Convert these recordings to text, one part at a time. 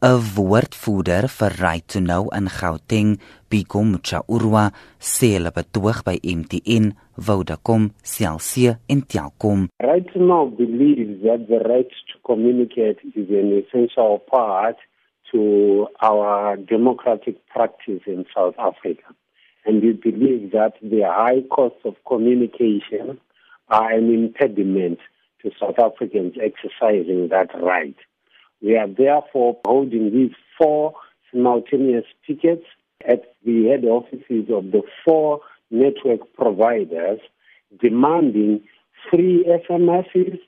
'n Woordvoerder vir Right to Know in Gauteng, Biko Mchaurwa, sê hulle betoog by MTN, Vodacom, Cell C en Telkom. Right to Know believes that the right to communicate is an essential part to our democratic practice in South Africa. And we believe that the high costs of communication are an impediment to South Africans exercising that right. We are therefore holding these four simultaneous tickets at the head offices of the four network providers demanding free SMSs,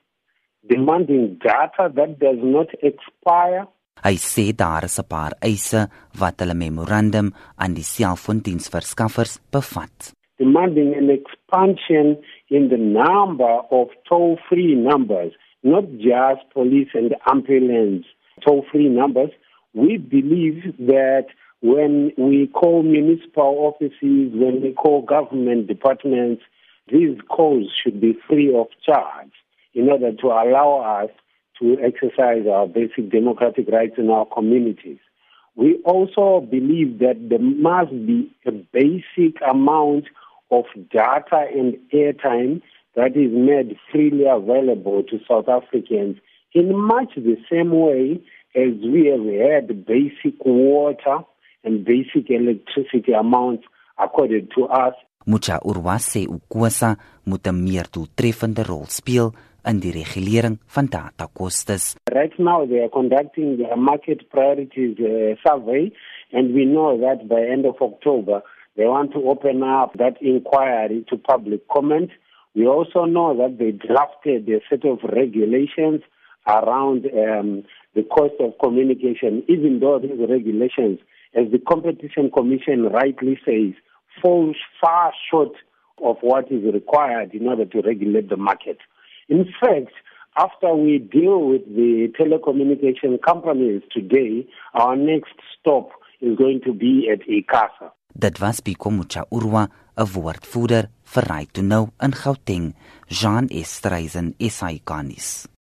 demanding data that does not expire. Hy sê daar is 'n paar eise wat hulle memorandum aan die selfoondiensverskaffers bevat. Demanding an expansion in the number of toll-free numbers not just police and ambulance toll free numbers. We believe that when we call municipal offices, when we call government departments, these calls should be free of charge in order to allow us to exercise our basic democratic rights in our communities. We also believe that there must be a basic amount of data and airtime that is made freely available to South Africans in much the same way as we have had basic water and basic electricity amounts accorded to us. Mucha Urwase ICASA moet 'n meer doeltreffende rol speel in die regulering van datakostes. Right now they are conducting the market priorities uh, survey and we know that by end of October they want to open up that inquiry to public comment. We also know that they drafted a set of regulations around um, the cost of communication, even though these regulations, as the Competition Commission rightly says, fall far short of what is required in order to regulate the market. In fact, after we deal with the telecommunication companies today, our next stop is going to be at ICASA. Dit was Bikomucha Urwa, 'n woordvoerder vir Right to Know in Gauteng, Jean Estreisen, SAICanis.